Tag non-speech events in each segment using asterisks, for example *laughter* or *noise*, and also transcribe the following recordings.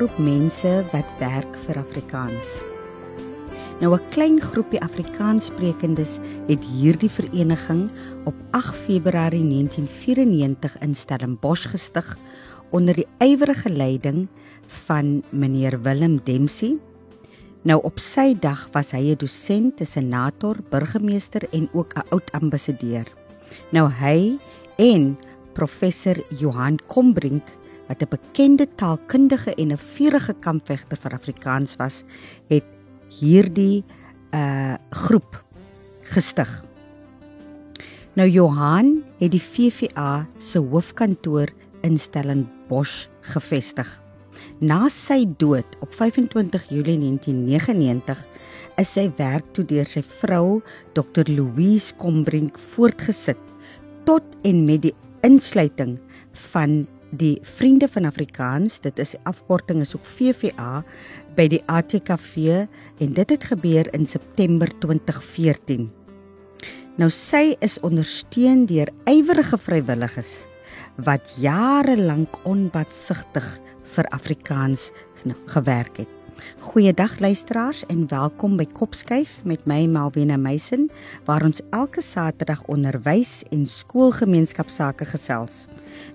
groep mense wat werk vir Afrikaans. Nou 'n klein groepie Afrikaanssprekendes het hierdie vereniging op 8 Februarie 1994 in Stellenbosch gestig onder die ywerige leiding van meneer Willem Dempsey. Nou op sy dag was hy 'n dosent, 'n senator, burgemeester en ook 'n oud ambassadeur. Nou hy en professor Johan Kombrink wat 'n bekende taalkundige en 'n vurige kampvegter vir Afrikaans was, het hierdie uh groep gestig. Nou Johan het die VVA se hoofkantoor in Stellenbosch gevestig. Na sy dood op 25 Julie 1999 is sy werk toe deur sy vrou Dr Louise Kombrink voortgesit tot en met die insluiting van die Vriende van Afrikaans, dit is afkorting is ook VVA by die ATKV en dit het gebeur in September 2014. Nou sy is ondersteun deur ywerige vrywilligers wat jare lank onbatsigtig vir Afrikaans gewerk het. Goeiedag luisteraars en welkom by Kopskuif met my Malwena Meisen waar ons elke Saterdag onderwys en skoolgemeenskapsake gesels.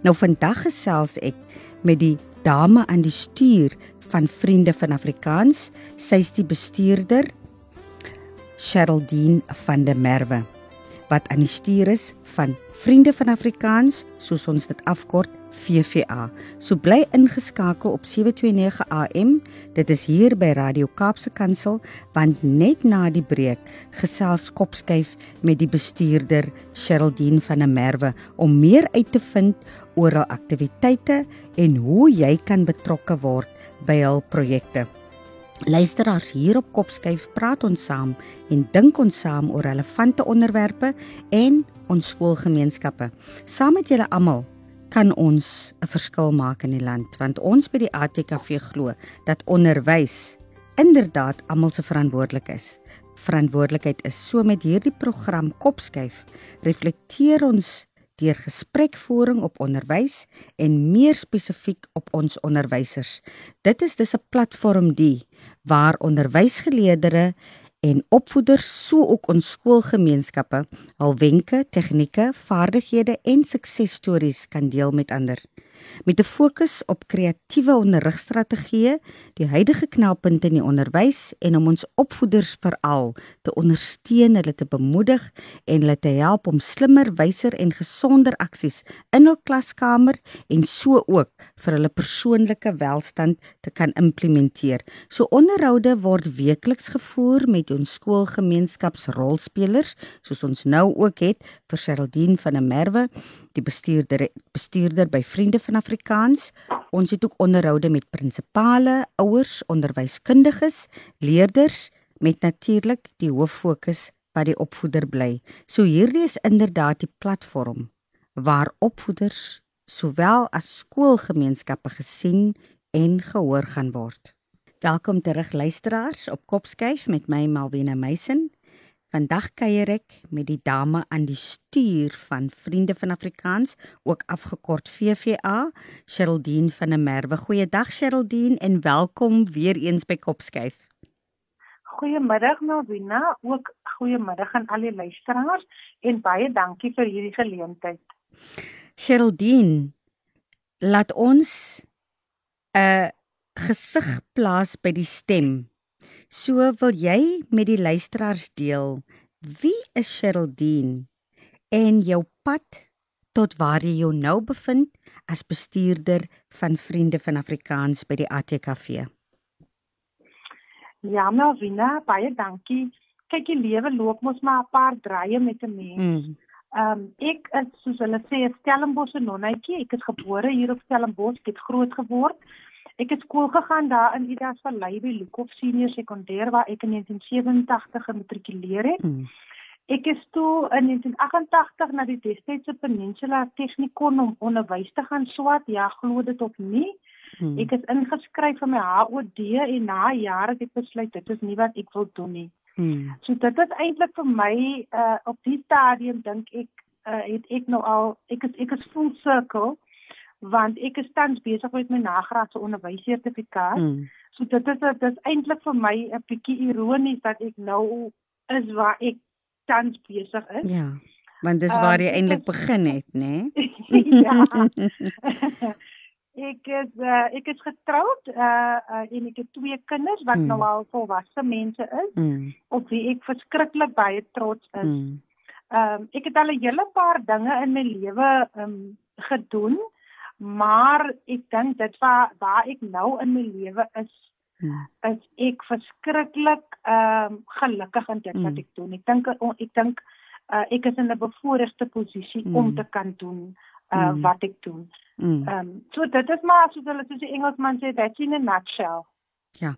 Nou vandag gesels ek met die dame aan die stuur van Vriende van Afrikaans. Sy's die bestuurder Sheraldine van der Merwe wat aan die stuur is van Vriende van Afrikaans, soos ons dit afkort VVA. So bly ingeskakel op 729 AM. Dit is hier by Radio Kaapse Kansel want net na die breek gesels kopskuif met die bestuurder Sheraldine van der Merwe om meer uit te vind oor hul aktiwiteite en hoe jy kan betrokke word by hul projekte. Luisteraars hier op Kopskuif praat ons saam en dink ons saam oor relevante onderwerpe en ons skoolgemeenskappe. Saam met julle almal kan ons 'n verskil maak in die land want ons by die ATKV glo dat onderwys inderdaad almal se verantwoordelik is. Verantwoordelikheid is so met hierdie program Kopskuif reflekteer ons deur gesprekvoering op onderwys en meer spesifiek op ons onderwysers. Dit is dis 'n platform die waar onderwysgeleerders en opvoeders so ook ons skoolgemeenskappe al wenke, tegnieke, vaardighede en suksesstories kan deel met ander. Met 'n fokus op kreatiewe onderrigstrategieë, die huidige knelpunte in die onderwys en om ons opvoeders veral te ondersteun, hulle te bemoedig en hulle te help om slimmer, wyser en gesonder aksies in hul klaskamer en so ook vir hulle persoonlike welstand te kan implementeer. So onderhoude word weekliks gevoer met ons skoolgemeenskapsrolspelers, soos ons nou ook het vir Sheraldine van der Merwe die bestuurder bestuurder by Vriende van Afrikaans. Ons het ook onderhoude met prinsipale, ouers, onderwyskundiges, leerders met natuurlik die hoof fokus wat die opvoeder bly. So hierdie is inderdaad die platform waar opvoeders sowel as skoolgemeenskappe gesien en gehoor gaan word. Welkom terug luisteraars op Kopskyf met my Malwena Meisen. Vandag kuier ek met die dame aan die stuur van Vriende van Afrikaans, ook afgekort VVA, Sheraldine van der Merwe. Goeiedag Sheraldine en welkom weer eens by Kopskyf. Goeiemiddag Navina, ook goeiemiddag aan al die luisteraars en baie dankie vir hierdie geleentheid. Sheraldine, laat ons 'n gesig plaas by die stem So wil jy met die luisteraars deel wie is Sheraldine en jou pad tot waar jy jou nou bevind as bestuurder van Vriende van Afrikaans by die ATKV. Ja, Melvina, baie dankie. Kyk, die lewe loop mos maar 'n paar draaie met 'n mens. Mm. Ehm um, ek is soos hulle sê 'n Stellenbosse nonnetjie. Ek is gebore hier op Stellenbosch, ek het groot geword Ek het skool gegaan daar in Idas Vallei by Lukhof Senior Sekondêr waar ek in 1987 gematrikuleer het. Mm. Ek is toe in 1988 na die destydse Peninsula Technikon om onderwys te gaan swat. Ja, glo dit of nie. Hmm. Ek is ingeskryf vir my HOD en na jare het ek besluit dit is nie wat ek wil doen nie. Hmm. So dit is eintlik vir my uh op die stadium dink ek uh het ek nou al ek is ek is full circle want ek is tans besig met my nagraadse onderwyssertifikaat. Hmm. So dit is dit is eintlik vir my 'n bietjie ironies dat ek nou is waar ek tans besig is. Ja. Want dis waar jy um, eintlik begin het, né? Nee? *laughs* ja. *laughs* *laughs* ek is uh, ek is getroud uh, uh en ek het twee kinders wat mm. nou al volwasse mense is mm. op wie ek verskriklik baie trots is. Mm. Um ek het al 'n hele paar dinge in my lewe um gedoen, maar ek dink dit waar waar ek nou in my lewe is Hmm. is ek verskriklik ehm um, gelukkig in dit wat hmm. ek doen. Ek dink ek dink uh, ek is in 'n bevoordeelde posisie mm. om te kan doen uh, mm. wat ek doen. Ehm mm. um, so dit is maar soos hulle soos die Engelsman sê that's in a nutshell. Ja.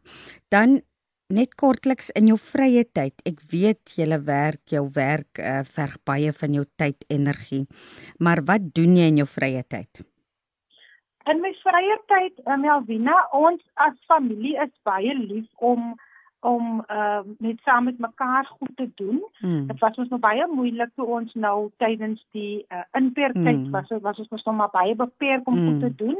Dan net kortliks in jou vrye tyd. Ek weet jy werk, jou werk uh, verg baie van jou tyd, energie. Maar wat doen jy in jou vrye tyd? In my vrye tyd, uh, Melvina, ons as familie is baie lief om om uh, net saam met mekaar goed te doen. Hmm. Dit was ons nog baie moeilik toe ons nou tydens die uh, inperktyd hmm. was, was ons nog maar baie beperk om hmm. goed te doen.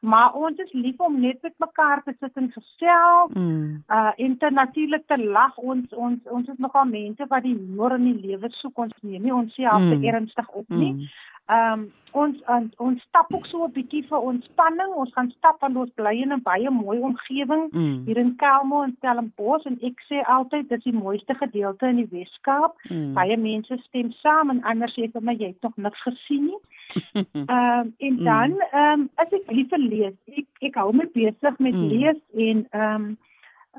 Maar ons is lief om net met mekaar te sit en gesels. Mm. Uh en te natuurlik te lag. Ons ons ons is nogal mense wat die humor in die lewe soek. Ons neem nie ons self mm. te ernstig op nie. Mm. Ehm um, ons on, ons stap ook so 'n bietjie vir ontspanning. Ons gaan stap want ons bly in 'n baie mooi omgewing mm. hier in Kelmo en Stellenbosch en ek sê altyd dis die mooiste gedeelte in die Weskaap. Mm. Baie mense stem saam en ander sê vir my jy het nog niks gesien nie. *laughs* Ehm um, en mm. dan ehm um, as ek lief lees, ek ek hou my besig met mm. lees en ehm um,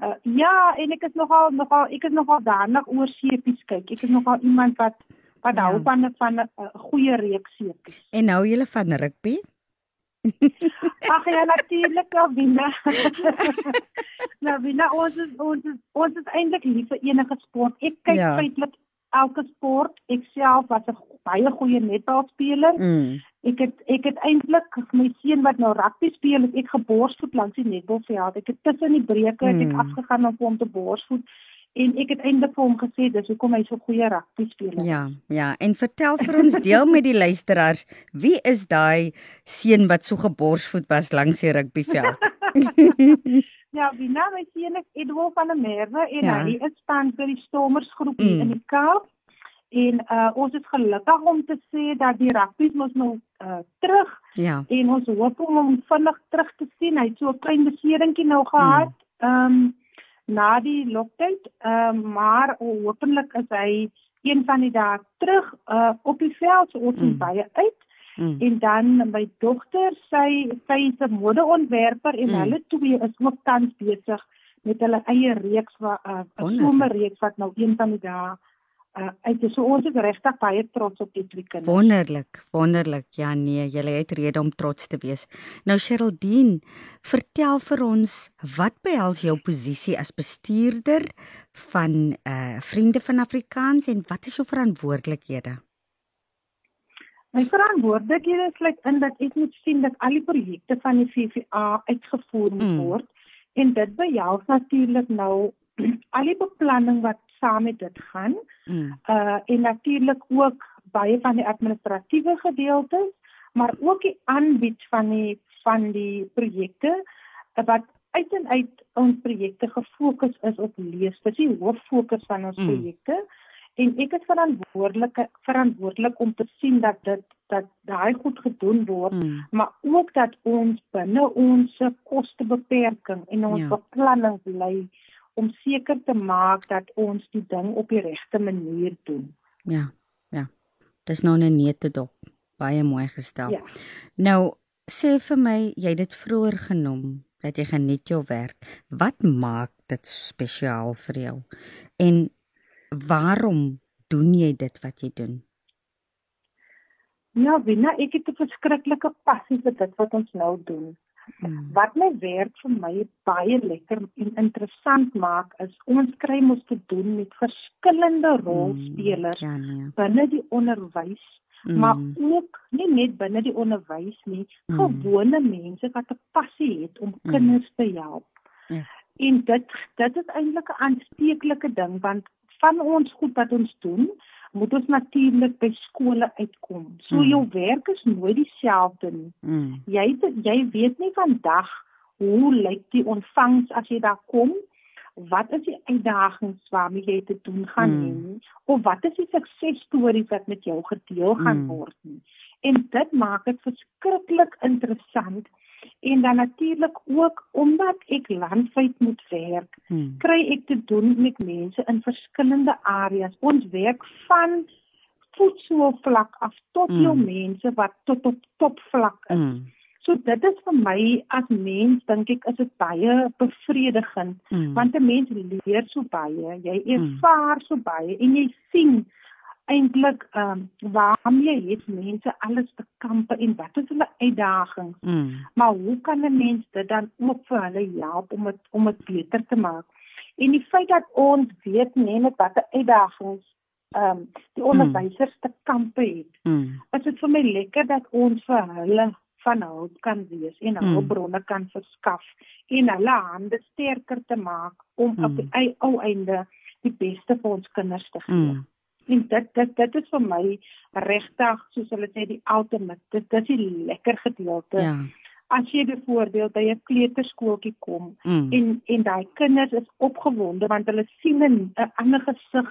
uh, ja, en ek is nogal nogal ek is nogal daarna oor seepies kyk. Ek is nogal iemand wat wat ja. hou van van 'n uh, goeie reeks seepies. En nou jy van rugby? *laughs* Ag ja, natuurlik, Wina. nou, Wina, ons is ons is ons is eintlik lief vir enige sport. Ek kyk ja. feitlik elke sport. Ek self was 'n baie goeie netbalspeler. Mm. Ek het ek het eintlik my seun wat nou rugby speel, ek geborsvoet langs die netbalveld. Ek het tussen die breuke mm. ek afgegaan om hom te borsvoet en ek het eintlik vir hom gesê dis hoekom hy so goeie rugby speel. Ja, ja, en vertel vir ons deel met die luisteraars, wie is daai seun wat so geborsvoet was langs die rugbyveld? *laughs* ja, wie nou my seun is Edward van der Merwe en ja. hy is staan vir die Stormersgroep mm. in die Kaap. En uh, ons is gelukkig om te sê dat die rugby mos nou uh, terug. Ja. En ons hoop om hom vinnig terug te sien. Hy het so 'n klein beseringkie nou gehad. Mm. Ehm mm. um, na die loktyd, ehm uh, maar hopelik is hy een van die dae terug uh, op die veld so ons mm. baie uit. Mm. En dan my dogter, sy sy is 'n modeontwerper en mm. hulle twee is ook tans besig met hulle eie reeks wat 'n uh, somerreeks wat nou een van die dae uh, uit so ons is regtig baie trots op die twee kinders. Wonderlik, wonderlik. Ja nee, jy het rede om trots te wees. Nou Sherldien, vertel vir ons wat behels jou posisie as bestuurder van uh Vriende van Afrikaans en wat is jou verantwoordelikhede? My verantwoordelikhede sluit in dat ek moet sien dat al die projekte van die VVA uitgevoer mm. word en dit behels natuurlik nou al die beplanning wat saam met dit gaan. Mm. Uh en natuurlik ook baie van die administratiewe gedeeltes, maar ook die aanbied van die van die projekte uh, wat uit en uit ons projekte gefokus is op lees. Dit is die hooffokus van ons mm. projekte. En ek is verantwoordelik verantwoordelik om te sien dat dit dat daai goed gedoen word, mm. maar ook dat ons binne ons kostebeperking en ons ja. beplanning bly om seker te maak dat ons die ding op die regte manier doen. Ja. Ja. Dis nou 'n nette dop. Baie mooi gestel. Ja. Nou sê vir my, jy het dit vroeër genoem dat jy geniet jou werk. Wat maak dit spesiaal vir jou? En waarom doen jy dit wat jy doen? Ja, binne ek het 'n verskriklike passie vir dit wat ons nou doen. Mm. Wat my werk vir my baie lekker en interessant maak is ons kry mos te doen met verskillende mm, rolspelers mm, ja, nee. binne die onderwys, mm. maar ook nie net binne die onderwys nie, mm. gewone mense wat 'n passie het om mm. kinders te help. Ja. En dit dit is eintlik 'n aansteeklike ding want van ons goed wat ons doen, moet ons natuurlik by skole uitkom. So mm. jou werk is nooit dieselfde nie. Mm. Jy jy weet nie vandag hoe lyk die ontvangs as jy daar kom? Wat is die uitdagings waarmee jy te doen gaan mm. hê? Of wat is die suksesstories wat met jou gedeel gaan mm. word nie? En dit maak dit verskriklik interessant en dan natuurlik ook omdat ek landwyd moet werk, hmm. kry ek te doen met mense in verskillende areas. Ons werk van voedselvlak af tot hmm. jou mense wat tot op topvlak is. Hmm. So dit is vir my as mens dink ek is dit baie bevredigend hmm. want 'n mens leer so baie, jy hmm. ervaar so baie en jy sien eintlik ehm um, waarmee het mense alles te kampe en wat is hulle uitdagings? Mm. Maar hoe kan 'n mens dit dan ook vir hulle help om dit om dit beter te maak? En die feit dat ons weet nee met watter uitdagings ehm um, die onderwysers mm. te kampe het. Mm. Is dit vir my lekker dat ons vir hulle van hulp kan wees en mm. hulpbronne kan verskaf en hulle hande sterker te maak om mm. op die ou einde die beste vir ons kinders te gee. Mm. En dit dit dit is vir my regtig soos hulle sê die ultimate. Dit dis die lekker gedeelte. Ja. As jy byvoorbeeld by 'n kleuterskooltjie kom mm. en en daai kinders is opgewonde want hulle sien 'n ander gesig,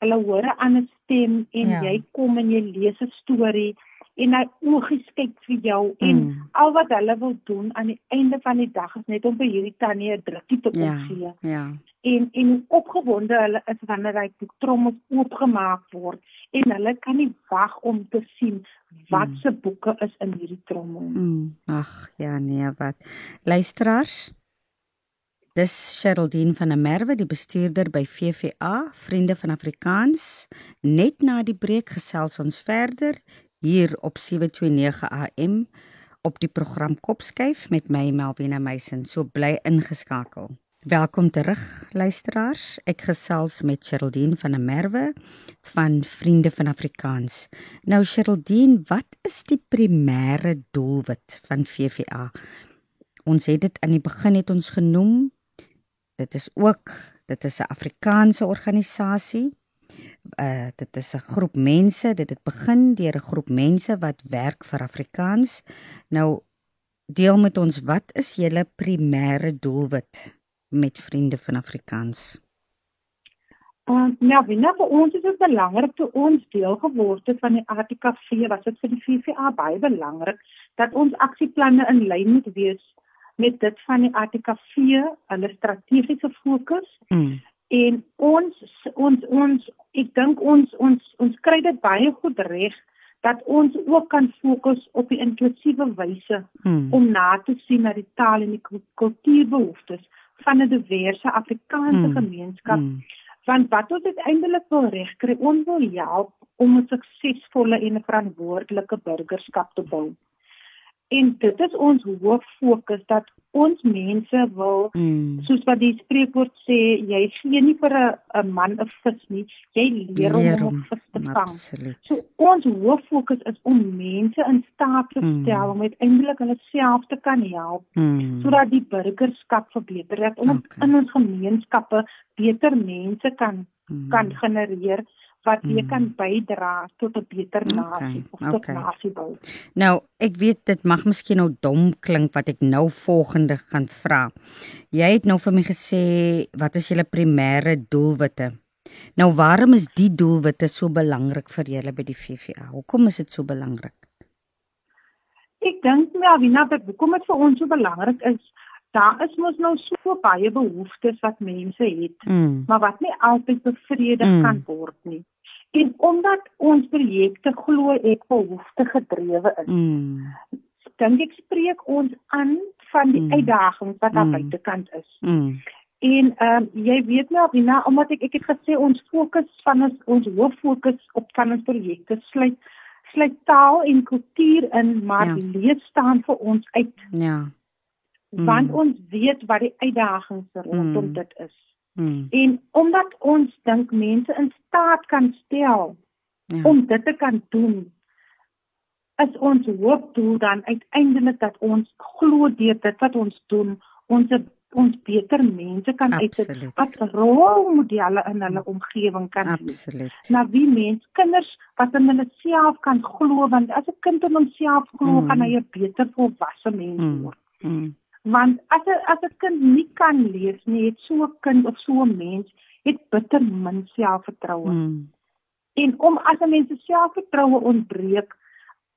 hulle hoor 'n ander stem en ja. jy kom en jy lees 'n storie en hy oogies kyk vir jou mm. en al wat hulle wil doen aan die einde van die dag is net om vir hierdie tannie 'n drukkie te kom gee. Ja. ja en en opgewonde hulle is wanneer hy die trommel oopgemaak word en hulle kan nie wag om te sien wat mm. se boeke is in hierdie trommel. Mm. Ag ja nee wat. Luisteraars Dis Sheraldine van der Merwe, die bestuurder by VVA, Vriende van Afrikaans. Net na die breek gesels ons verder hier op 729 AM op die program Kopskyf met my Melvina Meisen. So bly ingeskakel. Welkom terug luisteraars. Ek gesels met Sheraldine van der Merwe van Vriende van Afrikaans. Nou Sheraldine, wat is die primêre doelwit van VVA? Ons het dit aan die begin het ons genoem. Dit is ook dit is 'n Afrikaanse organisasie. Uh dit is 'n groep mense. Dit het begin deur 'n groep mense wat werk vir Afrikaans. Nou deel met ons wat is julle primêre doelwit? met vriende van Afrikaans? Uh, nou, binne vir ons is dit belangrik toe ons deel geword het van die ATKV, was dit vir die VVA baie belangrik dat ons aksieplanne in lyn moet wees met dit van die ATKV, hulle strategiese fokus. Mm. En ons ons ons ek dink ons ons ons kry dit baie goed reg dat ons ook kan fokus op die inklusiewe wyse mm. om na te sien na die taal en die kultuurbehoeftes van 'n diverse Afrikaanse mm. gemeenskap. Mm. Want wat ons uiteindelik wil regkry, ons wil help om 'n suksesvolle en verantwoordelike burgerskap te bou. En dit is ons hoof fokus dat ons mense wil mm. soos wat die spreekwoord sê, jy gee nie vir 'n man 'n vis nie, jy leer hom om 'n vis te vang. Absoluut. So ons hoof fokus is om mense in staat te mm. stel om uiteindelik hulle self te kan help mm. sodat die burgerskap verbeter word en okay. in ons gemeenskappe beter mense kan mm. kan genereer wat jy kan mm. bydra tot 'n beter nasie okay, of tot okay. nasie bou. Nou, ek weet dit mag miskien nou dom klink wat ek nou volgende gaan vra. Jy het nou vir my gesê wat is julle primêre doelwitte? Nou, waarom is die doelwitte so belangrik vir julle by die VVA? Hoekom is dit so belangrik? Ek dink my Avina, dat hoekom dit vir ons so belangrik is daar is mos nou so baie behoeftes wat mense het, mm. maar wat nie altyd bevredig mm. kan word nie. En omdat ons projekte glo ek behoefte gedrewe is. Mm. Dink ek spreek ons aan van die mm. uitdagings wat daar mm. buitekant is. Mm. En ehm um, jy weet nou Abina, omdat ek ek het gesê ons fokus van ons ons hoof fokus op van ons projekte sluit sluit taal en kultuur in, maar ja. die lees staan vir ons uit. Ja mm. want ons weet wat die uitdagings rondom Mm. dit is. Mm. En omdat ons dink mense in staat kan stel Ja. om dit te kan doen, is ons hoopdoel dan uiteindelik dat ons glo deur dit wat ons doen, ons ons beter mense kan uitsit Absoluut. wat rolmodelle in hulle omgewing kan. Absoluut. Na wie mens kinders wat in hulle self kan glo want as 'n kind in homself glo, Mm. gaan hy 'n beter volwasse mens Mm. word. Mm. Want as 'n as 'n kind nie kan lees nie, het so 'n kind of so 'n mens het bitter min selfvertroue. Mm. En om as 'n mens se selfvertroue ontbreek,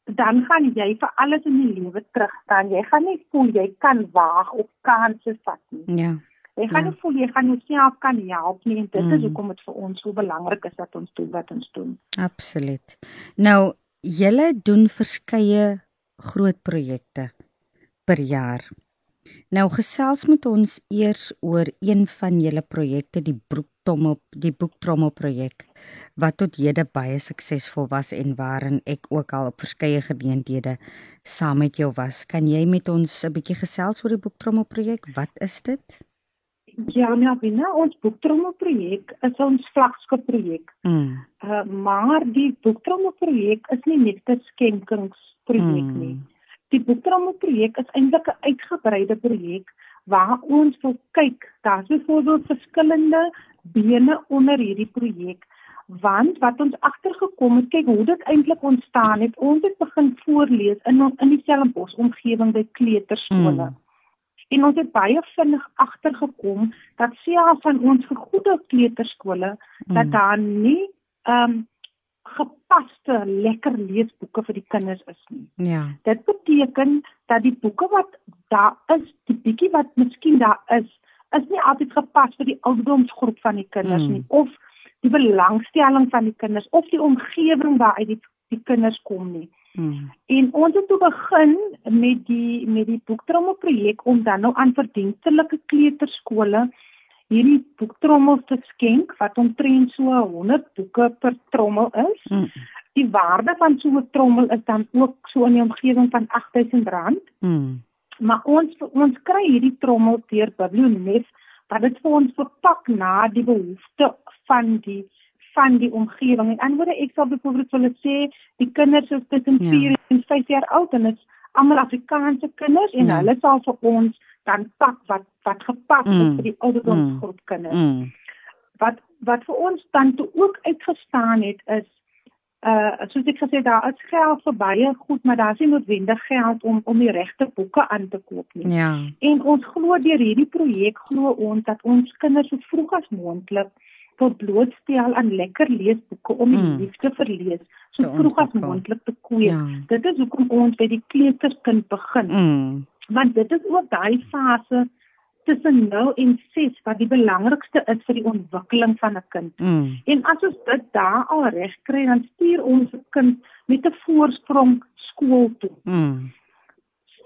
dan gaan jy vir alles in die lewe terugstaan. Jy gaan nie voel jy kan waag of kansse vat nie. Ja. Jy gaan Ja. nie voel jy gaan jouself kan help nie en dit Mm. is hoekom dit vir ons so belangrik is dat ons doen wat ons doen. Absoluut. Nou, julle doen verskeie groot projekte per jaar. Nou gesels met ons eers oor een van julle projekte, die Broektrommel, die Boektrommel projek wat tot hede baie suksesvol was en waarin ek ook al op verskeie geleenthede saam met jou was. Kan jy met ons 'n bietjie gesels oor die Boektrommel projek? Wat is dit? Ja, Melvina, ons boektrommel projek is ons vlaggenskap projek. Mm. Uh, maar die boektrommel projek is nie net 'n skenkingsprojek Mm. nie. Die boektrommel projek is eintlik 'n uitgebreide projek waar ons wil kyk, daar's byvoorbeeld verskillende bene onder hierdie projek. Want wat ons agtergekom het, kyk hoe dit eintlik ontstaan het. Ons het begin voorlees in on- in die Stellenbosch omgewing by kleuterskole. Mm. En ons het baie vinnig agtergekom dat selfs van ons vergoede kleuterskole dat Mm. daar nie ehm um, gepaste lekker leesboeke vir die kinders is nie. Ja. Dit beteken dat die boeke wat daar is, die bietjie wat miskien daar is, is nie altyd gepas vir die ouderdomsgroep van die kinders Mm. nie of die belangstelling van die kinders of die omgewing waaruit die, die kinders kom nie. Mm. En ons het toe begin met die met die boektrommel projek om dan nou aan verdienstelike kleuterskole hierdie boektrommels te skenk wat omtrent so 100 boeke per trommel is. Mm. Die waarde van so 'n trommel is dan ook so in die omgewing van R8000. Mm. Maar ons ons kry hierdie trommels deur Biblionef wat dit vir ons verpak na die behoefte van die van die omgewing. En anderswoorde ek sal byvoorbeeld wil sê die kinders is tussen Ja. 4 en 5 jaar oud en dit is almal Afrikaanse kinders en Ja. hulle sal vir ons dan pak wat wat gepas is Mm. vir die ouderdomsgroep kinders. Mm. Wat wat vir ons dan toe ook uitgestaan het is uh soos ek gesê daar is geld vir baie goed, maar daar is nie noodwendig geld om om die regte boeke aan te koop nie. Ja. En ons glo deur hierdie projek glo ons dat ons kinders so vroeg as moontlik tot blootstel aan lekker leesboeke om die Mm. liefde vir lees so vroeg as moontlik te kweek. Ja. Dit is hoekom ons by die kleuterskind begin, Mm. Want dit is ook daai fase tussen 0 en 6 wat die belangrikste is vir die ontwikkeling van 'n kind. Mm. En as ons dit daar al reg kry, dan stuur ons 'n kind met 'n voorsprong skool toe. Mm.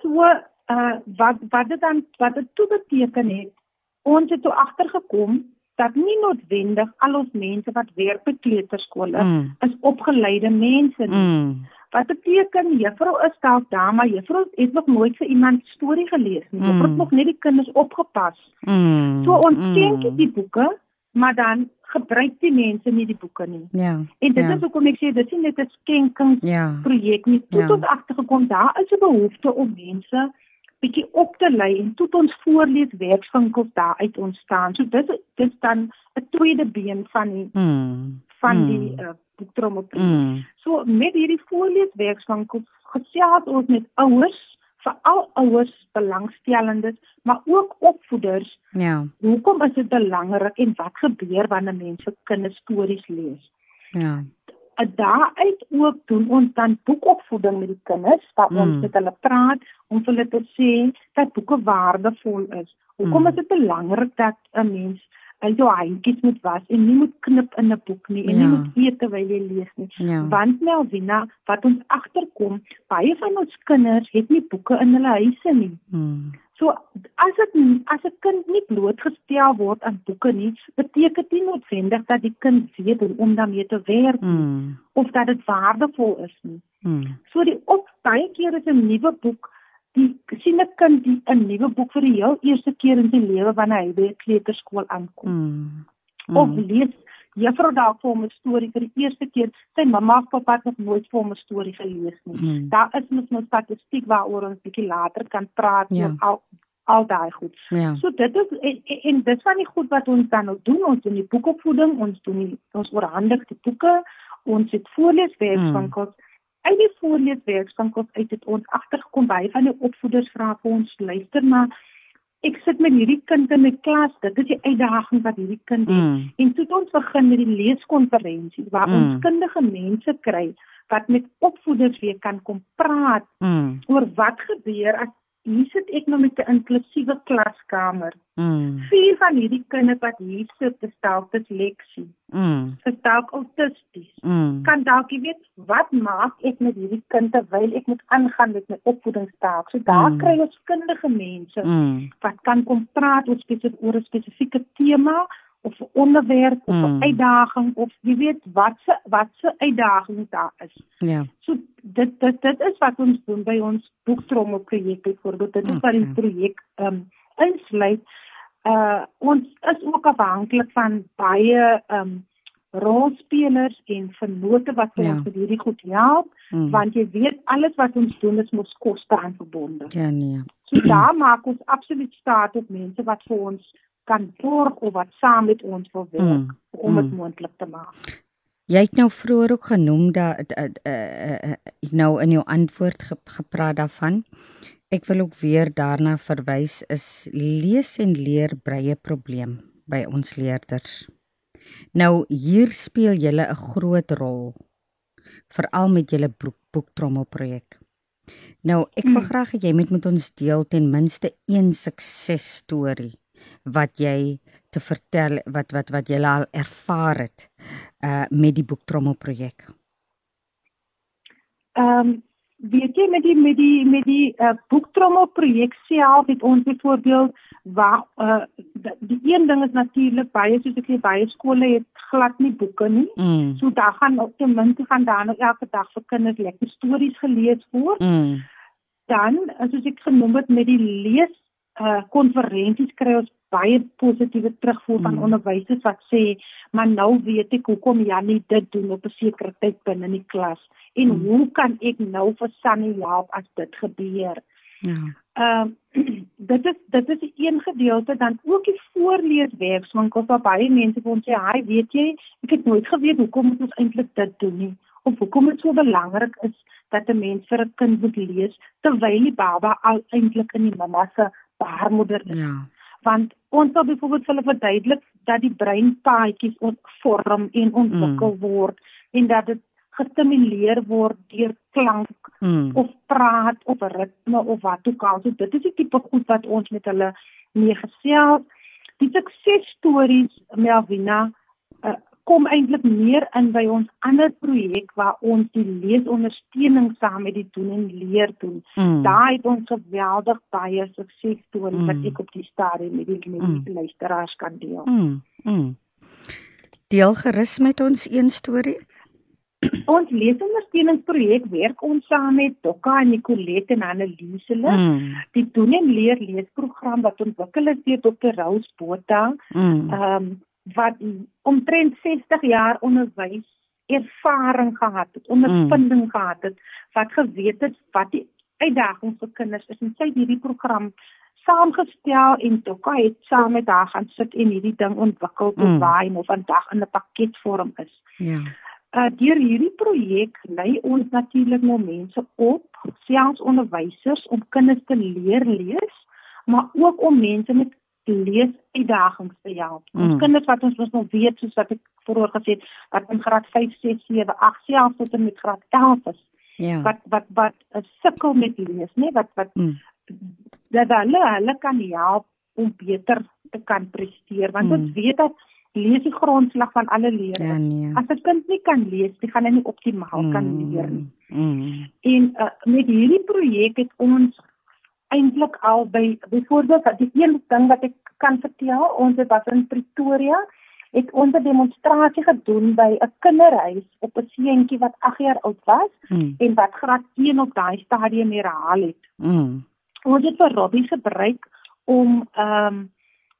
So uh wat wat dit dan wat dit toe beteken het, ons het toe agtergekom dat nie noodwendig al ons mense wat werk by kleuterskole Mm. is opgeleide mense nie. Mm. Wat beteken juffrou is dalk daar, maar juffrou het nog nooit vir iemand storie gelees nie. Juffrou het Mm. nog net die kinders opgepas. Mm. So ons Mm. skenk die boeke, maar dan gebruik die mense nie die boeke nie. Ja. En dit ja. is hoekom ek sê dit is net 'n skenking Ja. nie. Toe Ja. tot agtergekom daar is 'n behoefte om mense bietjie op te lei en toe ons voorlees werkswinkels daar uit ontstaan. So dit dis dan 'n tweede been van die Mm. van Mm. die uh, boektrommel. Mm. So met hierdie voorleeswerkswinkels gesels ons met ouers, veral ouers belangstellendes, maar ook opvoeders. Ja. Hoekom is dit belangrik en wat gebeur wanneer mense kinderstories lees? Ja. En daaruit ook doen ons dan boekopvoeding met die kinders, waar Mm. ons met hulle praat om vir hulle te sê dat boeke waardevol is. Hoekom Mm. is dit belangrik dat 'n mens uh, jou handjies moet was en nie moet knip in 'n boek nie en nie Ja. moet eet terwyl jy lees nie. Ja. Want Melvina, wat ons agterkom, baie van ons kinders het nie boeke in hulle huise nie. Mm. So as dit as 'n kind nie blootgestel word aan boeke nie, beteken dit noodwendig dat die kind weet hoe om daarmee te werk Mm. of dat dit waardevol is nie. Mm. So die op baie keer is 'n nuwe boek die sien 'n kind die 'n nuwe boek vir die heel eerste keer in sy lewe wanneer hy by kleuterskool aankom. Mm. Mm. Of lees juffrou dalk vir hom 'n storie vir die eerste keer. Sy mamma of pappa het nog nooit vir hom 'n storie gelees nie. Mm. Daar is mos nou statistiek waaroor ons bietjie later kan praat ja. oor al al daai goed. Ja. So dit is en, en, en dit van die goed wat ons dan nou doen, ons doen die boekopvoeding, ons doen die, ons oorhandig die boeke, ons het voorleeswerkswinkels. Mm. Uit die voorleeswerkswinkels uit het ons agtergekom by van die opvoeders vra vir ons luister maar ek sit met hierdie kind in my klas, dit is die uitdaging wat hierdie kind het. Mm. En toe het ons begin met die leeskonferensie waar mm. ons kundige mense kry wat met opvoeders weer kan kom praat mm. oor wat gebeur as hier sit ek nou met 'n inklusiewe klaskamer. Mm. Vier van hierdie kinders wat hier sit, is dalk disleksie. Mm. Dalk autisties. Mm. Kan dalk jy weet wat maak ek met hierdie kind terwyl ek moet aangaan met my opvoedingstaak? So daar mm. kry ons kundige mense mm. wat kan kom praat oor spesifiek oor 'n spesifieke tema of 'n onderwerp of 'n mm. uitdaging of jy weet wat se wat se uitdaging daar is. Ja. So dit dit dit is wat ons doen by ons boektrommel projek byvoorbeeld. Dit is okay. wat die projek ehm um, insluit. Uh ons is ook afhanklik van baie ehm um, rolspelers en vennote wat vir ja. ons vir hierdie goed help mm. want jy weet alles wat ons doen is mos koste aan verbonde. Ja nee. So daar maak ons absoluut staat op mense wat vir ons kan borg of wat saam met ons wil werk mm. om dit mm. moontlik te maak. Jy het nou vroeër ook genoem dat uh, uh, uh, nou in jou antwoord ge, gepraat daarvan. Ek wil ook weer daarna verwys is lees en leer breie probleem by ons leerders. Nou hier speel julle 'n groot rol veral met julle boektrommel projek. Nou ek wil mm. graag hê jy moet met ons deel ten minste een suksesstorie wat jy te vertel wat wat wat jy al ervaar het uh met die boektrommel projek. Ehm um, weet jy met die met die met die uh, boektrommel projek self het ons byvoorbeeld waar uh die een ding is natuurlik baie soos ek sê baie skole het glad nie boeke nie. Mm. So daar gaan op ten minste gaan daar nou elke dag vir kinders lekker stories gelees word. Mm. Dan soos ek genoem het met die lees uh konferensies kry ons baie positiewe terugvoer van mm. onderwysers wat sê maar nou weet ek hoekom Jannie dit doen op 'n sekere tyd binne in die klas en mm. hoe kan ek nou vir Sunny help as dit gebeur. Ja. Ehm uh, *clears throat* dit is dit is een gedeelte dan ook die voorleeswerkswinkels waar baie mense vir ons sê, "Haai, weet jy, ek het nooit geweet hoekom ons eintlik dit doen nie of hoekom dit so belangrik is dat 'n mens vir 'n kind moet lees terwyl die baba al eintlik in die mamma se baarmoeder is." Ja want ons wil byvoorbeeld hulle verduidelik dat die breinpaadjies ontvorm en ontwikkel mm. word en dat dit gestimuleer word deur klank mm. of praat of ritme of wat ook al. So dit is die tipe goed wat ons met hulle mee gesels. Die suksesstories Melvina uh, kom eintlik meer in by ons ander projek waar ons die leesondersteuning saam met die doen en leer doen. Mm. Daai het ons geweldig baie suksesstories mm. wat ek op die stadium met die, met die mm. luisteraars kan deel. Mm. Mm. Deel gerus met ons een storie. ons leesondersteuningsprojek werk ons saam met Dokka en Nicolette en Anneliese. Mm. Die doen en leer leesprogram wat ontwikkel is deur Dr. Rose Botha. Mm. Ehm um, wat omtrent 60 jaar onderwys ervaring gehad het, ondervinding mm. gehad het, wat geweet het wat die uitdagings vir kinders is en sy het hierdie program saamgestel en Tokka het saam met haar gaan sit en hierdie ding ontwikkel tot mm. waar hy nou vandag in 'n paketvorm is. Ja. Uh deur hierdie projek lei ons natuurlik nou mense op, selfs onderwysers om kinders te leer lees, maar ook om mense met lees uitdagings te help. Mm. Ons kinders wat ons mos nog weet soos wat ek vroeër gesê het, wat in graad 5, 6, 7, 8 self tot en met graad 11 is. Ja. Wat wat wat 'n sukkel met lees, né? Wat wat mm. dat hulle hulle kan help om beter te kan presteer want mm. ons weet dat lees die grondslag van alle leer. Ja, nee. As 'n kind nie kan lees, dan gaan hy nie optimaal mm. kan leer nie. Mm. En uh, met hierdie projek het ons eintlik al by byvoorbeeld die een ding wat ek kan vertel, ons was in Pretoria het ons 'n demonstrasie gedoen by 'n kinderhuis op 'n seentjie wat 8 jaar oud was mm. en wat graad 1 op daai stadium herhaal het. Mm. ons het vir Robbie gebruik om ehm um,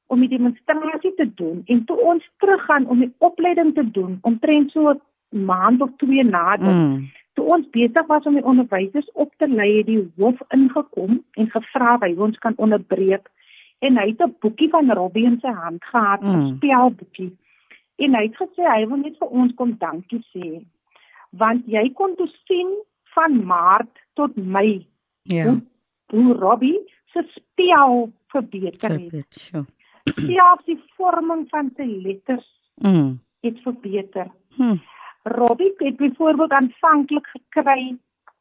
om die demonstrasie te doen en toe ons teruggaan om die opleiding te doen omtrent so 'n maand of twee nader. Mm. Toe ons besig was om die onderwysers op te lei, het die hoof ingekom en gevra of hy ons kan onderbreek en hy het 'n boekie van Robbie in sy hand gehad, 'n mm. spelboekie. En hy het gesê hy wil net vir ons kom dankie sê. Want jy kon toe sien van Maart tot Mei. Ja. Hoe, hoe Robbie se spel verbeter het. Selfs die vorming van sy letters mm. het verbeter. Mm. Robbie het byvoorbeeld aanvanklik gekry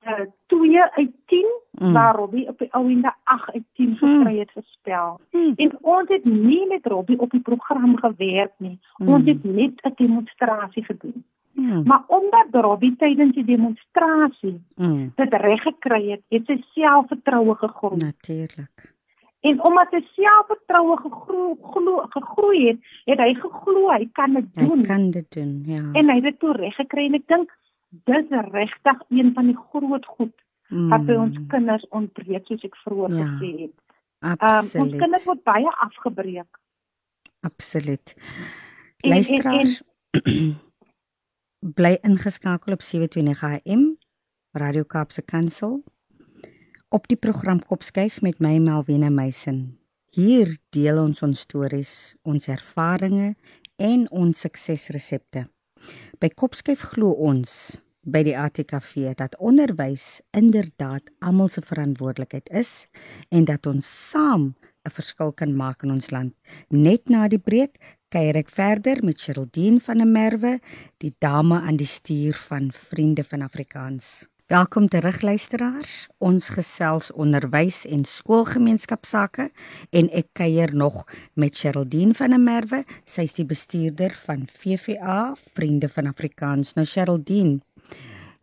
uh, 2 uit 10, mm. maar Robbie op die ouende 8 uit 10 mm. gekry het vir spel. Mm. En ons het nie met Robbie op die program gewerk nie. Mm. Ons het net 'n demonstrasie gedoen. Mm. Maar omdat Robbie tydens die demonstrasie mm. dit reg gekry het, het sy selfvertroue gegroei. Natuurlik. En omdat hy selfvertroue gegroei gegroei het, het hy geglo hy kan dit doen. Hy kan dit doen, ja. En hy het dit toe reg gekry en ek dink dis regtig een van die groot goed mm. wat by ons kinders ontbreek soos ek vroeër ja, gesê het. Absoluut. Um, ons kinders word baie afgebreek. Absoluut. Luisteraars *clears throat* bly ingeskakel op 729 AM Radio Kaapse Kansel op die program Kopskyf met my Melvina Meisen. Hier deel ons ons stories, ons ervarings en ons suksesresepte. By Kopskyf glo ons by die ATKV dat onderwys inderdaad almal se verantwoordelikheid is en dat ons saam 'n verskil kan maak in ons land. Net na die breek kuier ek verder met Geraldine van der Merwe, die dame aan die stuur van Vriende van Afrikaans. Welkom terug luisteraars. Ons gesels onderwys en skoolgemeenskapsake en ek kuier nog met Geraldine van der Merwe. Sy is die bestuurder van VVA Vriende van Afrikaans. Nou Geraldine,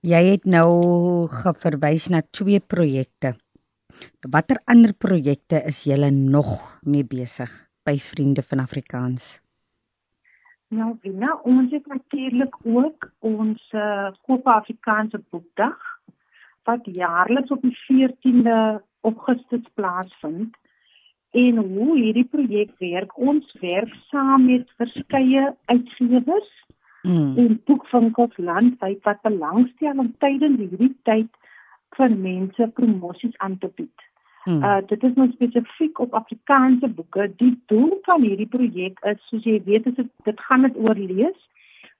jy het nou geverwys na twee projekte. Watter ander projekte is julle nog mee besig by Vriende van Afrikaans? Nou, Wina, ons het natuurlik ook ons uh, Koop Afrikaanse Boekdag wat jaarliks op die 14de Augustus plaasvind. En hoe hierdie projek werk, ons werk saam met verskeie uitgewers mm. en boekwinkels landwyd wat belangstel om tydens hierdie tyd vir mense promosies aan te bied. Hmm. Uh dit is nou spesifiek op Afrikaanse boeke. Die doel van hierdie projek is soos jy weet, is dit dit gaan dit oor lees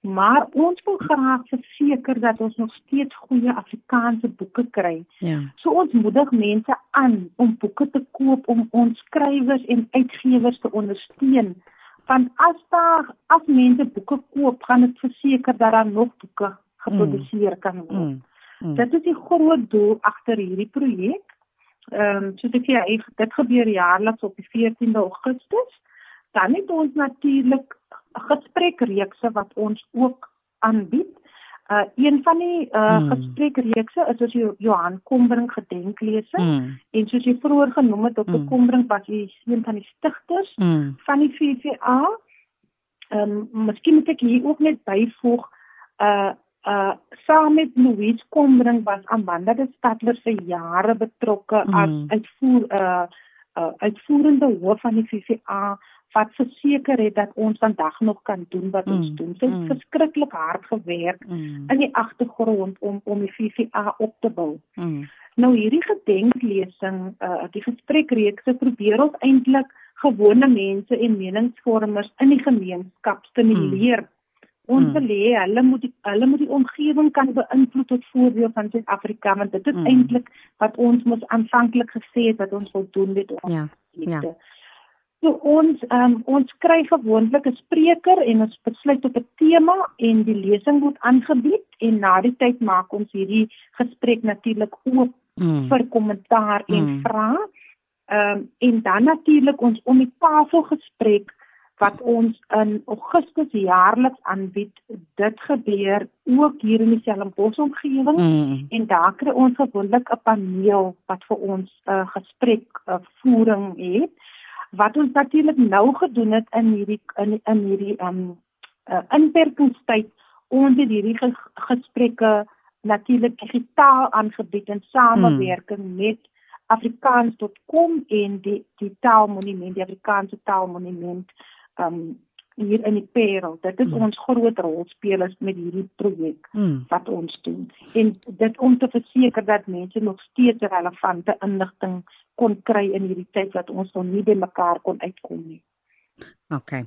maar ons wil graag verseker dat ons nog steeds goeie Afrikaanse boeke kry. Ja. So ons moedig mense aan om boeke te koop om ons skrywers en uitgewers te ondersteun. Want as daar as mense boeke koop, gaan dit verseker dat daar nog boeke geproduseer kan word. Mm. Mm. Dit is die groot doel agter hierdie projek. Ehm um, so dit hier dit gebeur jaarliks op die 14de Augustus. Dan het ons natuurlik gesprekreekse wat ons ook aanbied. Uh een van die uh hmm. gesprekreekse is jy Johan Kombrink gedenklese hmm. en soos jy vroeër genoem het op hmm. Kombrink was hy een van die stigters hmm. van die VVA. Ehm um, miskien moet ek hier ook net byvoeg uh uh saam met Louise Kombrink was Amanda de Stadler vir jare betrokke hmm. as uitvoer uh, uh uitvoerende hoof van die VVA wat verseker het dat ons vandag nog kan doen wat ons mm, doen. Sy het mm. verskriklik hard gewerk mm. in die agtergrond om om die VVA op te bou. Mm. Nou hierdie gedenklesing, uh die gesprekreekse probeer ons eintlik gewone mense en meningsvormers in die gemeenskap stimuleer. Mm. Ons mm. wil hê hulle moet die, hulle moet die omgewing kan beïnvloed tot voordeel van Suid-Afrika want dit is mm. eintlik wat ons mos aanvanklik gesê het wat ons wil doen met ons. Ja. Ja. So ons um, ons kry gewoonlik 'n spreker en ons besluit op 'n tema en die lesing word aangebied en na die tyd maak ons hierdie gesprek natuurlik oop mm. vir kommentaar en mm. vrae. Ehm um, en dan natuurlik ons om die tafel gesprek wat ons in Augustus jaarliks aanbied. Dit gebeur ook hier in die Stellenbosch omgewing mm. en daar kry ons gewoonlik 'n paneel wat vir ons 'n uh, gesprek uh, voering het wat ons natuurlik nou gedoen het in hierdie in in hierdie um uh, inperkingstyd ons het hierdie gesprekke natuurlik digitaal aangebied in samewerking mm. met afrikaans.com en die die taalmonument, die Afrikaanse taalmonument um hier in die Parel. Dit is mm. ons groot rolspelers met hierdie projek mm. wat ons doen. En dit om te verseker dat mense nog steeds relevante inligting kon kry in hierdie tyd wat ons nog nie by mekaar kon uitkom nie. OK.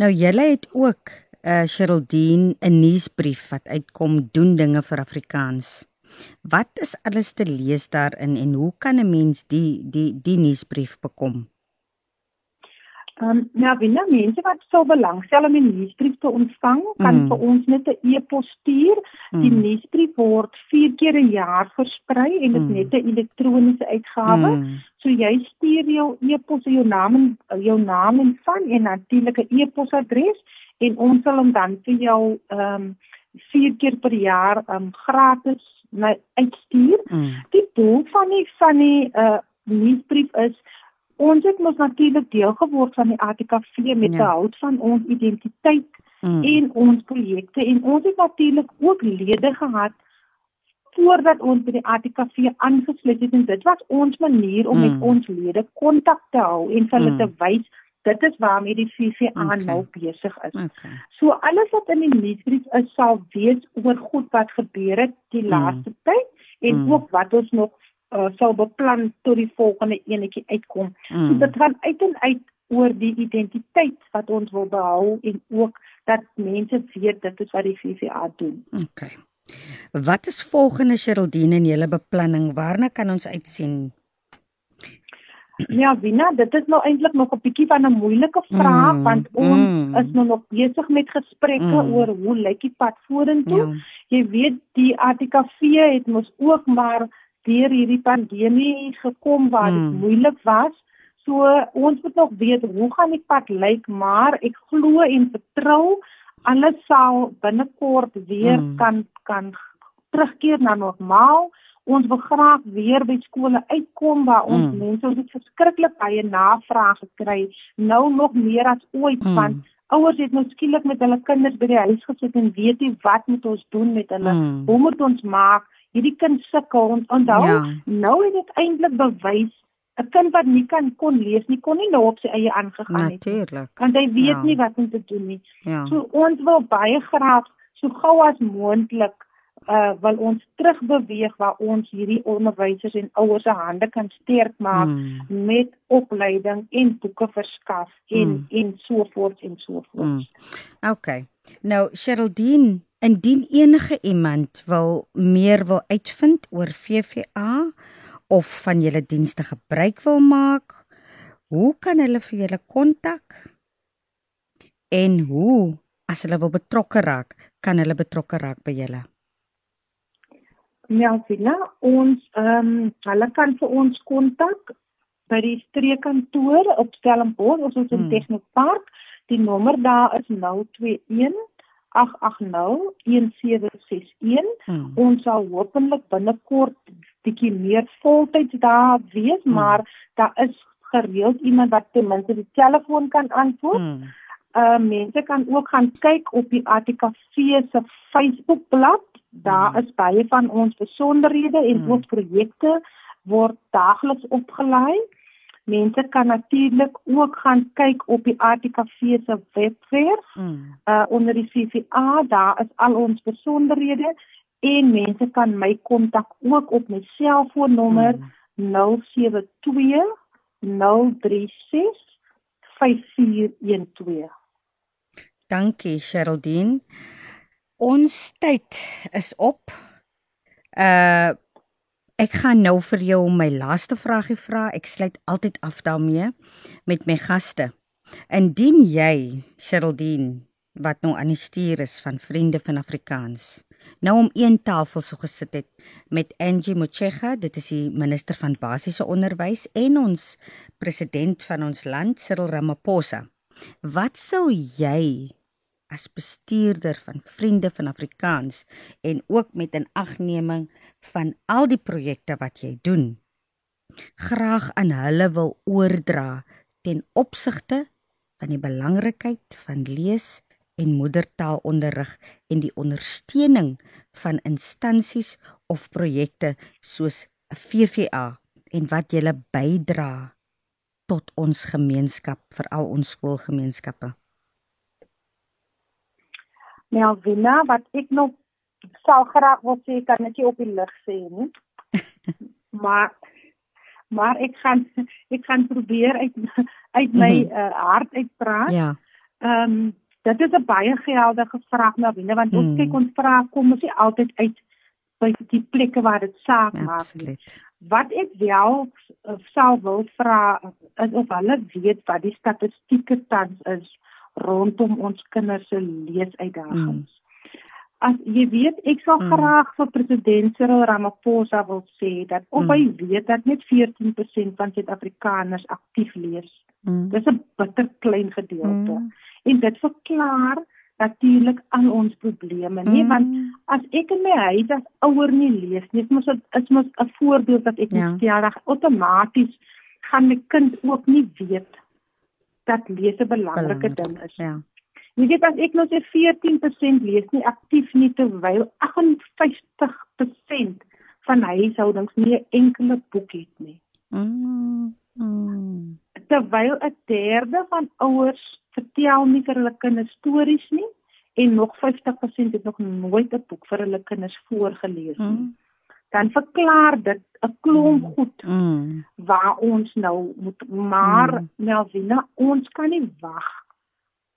Nou julle het ook 'n uh, Sheraldine 'n nuusbrief wat uitkom doen dinge vir Afrikaans. Wat is alles te lees daarin en hoe kan 'n mens die die die nuusbrief bekom? Ehm um, nou binne mense wat sou belangstel om 'n nuusbrief te ontvang, kan mm. vir ons net 'n e-pos stuur. Mm. Die nuusbrief word 4 keer 'n jaar versprei en dit mm. net 'n elektroniese uitgawe. Mm. So jy stuur jou e-pos jou naam en jou naam en van en natuurlik 'n e-posadres en ons sal hom dan vir jou ehm um, 4 keer per jaar ehm um, gratis na uitstuur. Mm. Die doel van die van die uh nuusbrief is ons het mos natuurlik deel geword van die ATKV met ja. behoud van ons identiteit mm. en ons projekte en ons het natuurlik ook lede gehad voordat ons by die ATKV aangesluit het en dit was ons manier om mm. met ons lede kontak te hou en vir hulle mm. te wys dit is waarmee die VVA okay. nou besig is. Okay. So alles wat in die nuusbrief is sal wees oor goed wat gebeur het die mm. laaste tyd en mm. ook wat ons nog uh, sal beplan tot die volgende enetjie uitkom. Mm. So dit gaan uit en uit oor die identiteit wat ons wil behou en ook dat mense weet dit is wat die VVA doen. OK. Wat is volgende Sheraldine in julle beplanning? Waarna kan ons uitsien? Ja, Wina, dit is nou eintlik nog 'n bietjie van 'n moeilike vraag mm, want ons mm. is nou nog besig met gesprekke mm. oor hoe lyk die pad vorentoe. Ja. Jy weet die ATKV het mos ook maar deur hierdie pandemie gekom waar dit hmm. moeilik was. So ons moet nog weet hoe gaan die pad lyk, maar ek glo en vertrou alles sal binnekort weer hmm. kan kan terugkeer na normaal. Ons wil graag weer by skole uitkom waar ons hmm. mense ons verskriklik baie navraag gekry nou nog meer as ooit hmm. want ouers het nou skielik met hulle kinders by die huis gesit en weet nie wat moet ons doen met hulle hmm. hoe moet ons maak hierdie kind sukkel en onthou ja. nou het dit eintlik bewys 'n kind wat nie kan kon lees nie kon nie nou op sy eie aangegaan het natuurlik want hy weet ja. nie wat om te doen nie ja. so ons wil baie graag so gou as moontlik uh wil ons terugbeweeg waar ons hierdie onderwysers en ouers se hande kan sterk maak mm. met opleiding en boeke verskaf en mm. en so voort en so voort. Mm. Okay. Nou Sheraldine Indien enige iemand wil meer wil uitvind oor VVA of van julle dienste gebruik wil maak, hoe kan hulle vir julle kontak? En hoe as hulle wil betrokke raak, kan hulle betrokke raak by julle? Ja, Sina, ons ehm um, hulle kan vir ons kontak by die streekkantoor op Stellenbosch of ons in hmm. Technopark. Die nommer daar is 021 0891-1761. Hmm. Ons sal hopelik binnekort bietjie meer voltyds daar wees, hmm. maar daar is gereeld iemand wat ten minste die telefoon kan antwoord. Hmm. Uh mense kan ook gaan kyk op die ATKV se Facebookblad. Daar hmm. is baie van ons besonderhede en hmm. ons projekte word daagliks opgelaai. Mense kan natuurlik ook gaan kyk op die ATKV se webwerf. Mm. Uh onder die CVA, daar is al ons besonderhede en mense kan my kontak ook op my selfoonnommer mm. 072 036 5412. Dankie Sheraldine. Ons tyd is op. Uh Ek gaan nou vir jou my laaste vragie vra. Ek sluit altyd af daarmee met my gaste. Indien jy, Sheraldine, wat nou aan die stuur is van Vriende van Afrikaans, nou om een tafel so gesit het met Angie Motshega, dit is die minister van basiese onderwys en ons president van ons land, Cyril Ramaphosa. Wat sou jy as bestuurder van Vriende van Afrikaans en ook met 'n agneming van al die projekte wat jy doen graag aan hulle wil oordra ten opsigte van die belangrikheid van lees en moedertaalonderrig en die ondersteuning van instansies of projekte soos 'n VVA en wat julle bydra tot ons gemeenskap, veral ons skoolgemeenskappe? Melvina, wat ek nog sou graag wil sê, kan ek nie op die lig sê nie. *laughs* maar maar ek gaan ek gaan probeer uit uit my mm -hmm. uh, hart uitpraat. Ja. Ehm um, dit is 'n baie geldige vraag na binne want ons mm. kyk ons vra kom ons nie altyd uit by die plekke waar dit saak maak nie. Wat ek wel uh, sou wil vra is of hulle weet wat die statistieke tans is rondom ons kinders se leesuitdagings. Mm as jy weet ek sal mm. graag vir president Cyril Ramaphosa wil sê dat op mm. hy weet dat net 14% van Suid-Afrikaners aktief lees. Mm. Dis 'n bitter klein gedeelte. Mm. En dit verklaar natuurlik al ons probleme, nee, mm. want as ek in my huis as ouer nie lees nie, is mos is mos 'n voorbeeld dat ek ja. net outomaties gaan my kind ook nie weet dat lees 'n belangrike ding is. Ja. Jy weet as ek nou sê 14% lees nie aktief nie terwyl 58% van huishoudings nie 'n enkele boek het nie. Mm. mm. Terwyl 'n derde van ouers vertel nie vir hulle kinders stories nie en nog 50% het nog nooit 'n boek vir hulle kinders voorgeles nie. Mm. Dan verklaar dit 'n klomp mm. goed mm. waar ons nou moet maar mm. Melvina ons kan nie wag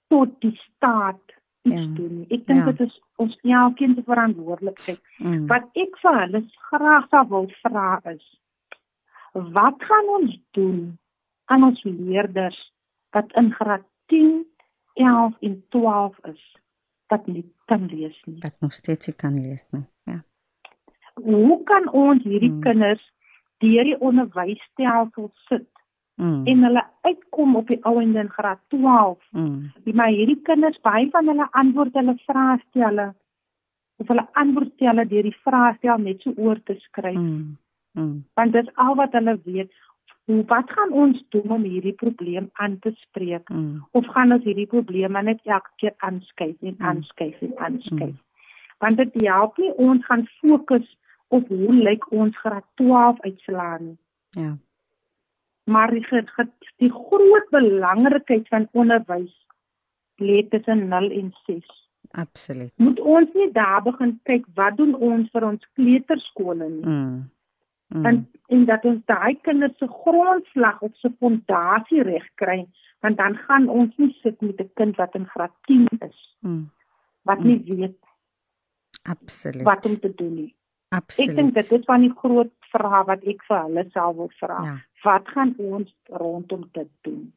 tot die staat iets ja. doen. Ek dink ja. dit is ons elkeen se verantwoordelikheid. Mm. Wat ek vir hulle graag sou wil vra is wat gaan ons doen aan ons leerders wat in graad 10, 11 en 12 is wat nie kan lees nie. Wat nog steeds nie kan lees nie. Ja. Hoe kan ons hierdie mm. kinders deur die onderwysstelsel sit mm. en hulle uitkom op die ouende in graad 12. Mm. Maar hierdie kinders baie van hulle antwoord hulle vraestelle of hulle antwoordstelle deur die vraestel net so oor te skryf. Mm. Mm. Want dit is al wat hulle weet. Hoe wat gaan ons doen om hierdie probleem aan te spreek? Mm. Of gaan ons hierdie probleme net elke keer aanskuif en mm. aanskuif en aanskuif? Mm. Want dit help nie ons gaan fokus op hoe lyk ons graad 12 uitslaan. Ja maar die, die groot belangrikheid van onderwys lê tussen 0 en 6. Absoluut. Moet ons nie daar begin kyk wat doen ons vir ons kleuterskole nie. Mm. Mm. En en dat ons daai kinders se grondslag of se fondasie reg kry, want dan gaan ons nie sit met 'n kind wat in graad 10 is. Mm. Wat nie mm. weet Absoluut. Wat om te doen nie. Absoluut. Ek dink dit is van die groot vrae wat ek vir hulle self wil vra. Ja wat gaan ons rondom dit doen?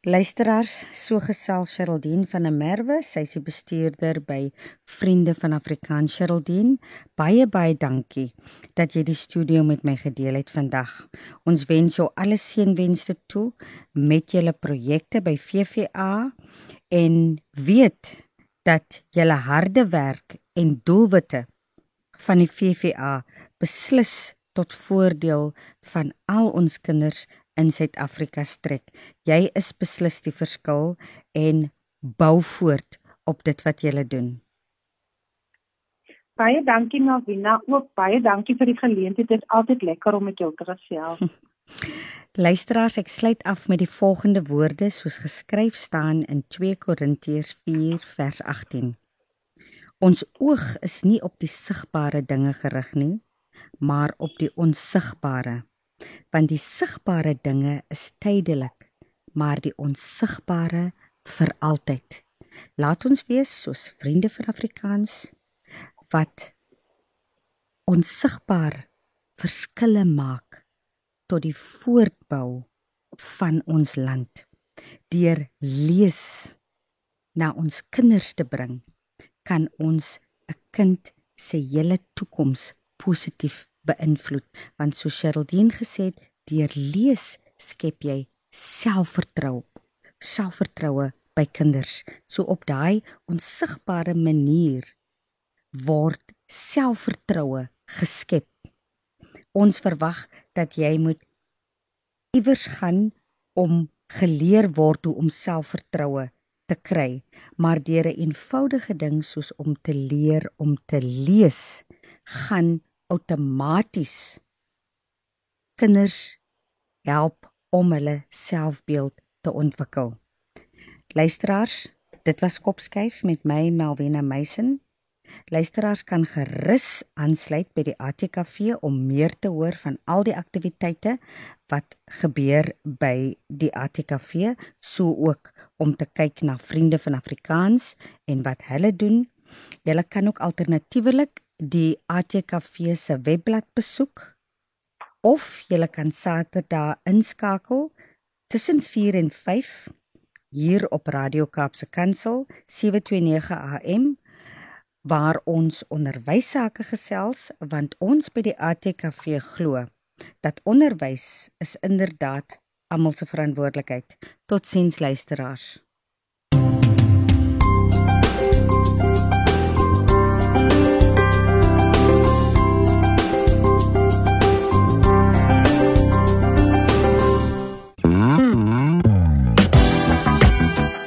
Luisteraars, so gesels Sherldien van der Merwe, sy is die bestuurder by Vriende van Afrikaans Sherldien. Baie baie dankie dat jy die studio met my gedeel het vandag. Ons wens jou alle seënwense toe met julle projekte by VVA en weet dat julle harde werk en doelwitte van die VVA beslis tot voordeel van al ons kinders in Suid-Afrika strek. Jy is beslis die verskil en bou voort op dit wat jy doen. Baie dankie Navina, ook baie dankie vir die geleentheid. Dit is altyd lekker om met jou te gesels. *laughs* Luisteraars, ek sluit af met die volgende woorde soos geskryf staan in 2 Korintiërs 4 vers 18. Ons oog is nie op die sigbare dinge gerig nie, maar op die onsigbare. Want die sigbare dinge is tydelik, maar die onsigbare vir altyd. Laat ons wees soos vriende vir Afrikaans wat onsigbaar verskille maak tot die voortbou van ons land deur lees na ons kinders te bring kan ons 'n kind se hele toekoms positief beïnvloed. Want so Sherldien gesê het deur lees skep jy selfvertroue selfvertroue by kinders. So op daai onsigbare manier word selfvertroue geskep. Ons verwag dat jy moet iewers gaan om geleer word hoe om selfvertroue te kry maar deur 'n eenvoudige ding soos om te leer om te lees gaan outomaties kinders help om hulle selfbeeld te ontwikkel. Luisteraars, dit was Kopskyf met my Melvina Meisen. Luisteraars kan gerus aansluit by die ATKV om meer te hoor van al die aktiwiteite wat gebeur by die ATKV, so ook om te kyk na vriende van Afrikaans en wat hulle doen. Jy kan ook alternatiefelik die ATKV se webblad besoek of jy kan Saterdag inskakel tussen 4 en 5 hier op Radio Kaapse Kansel 729 AM waar ons onderwys sake gesels want ons by die ATKV glo dat onderwys is inderdaad almal se verantwoordelikheid. Totsiens luisteraars.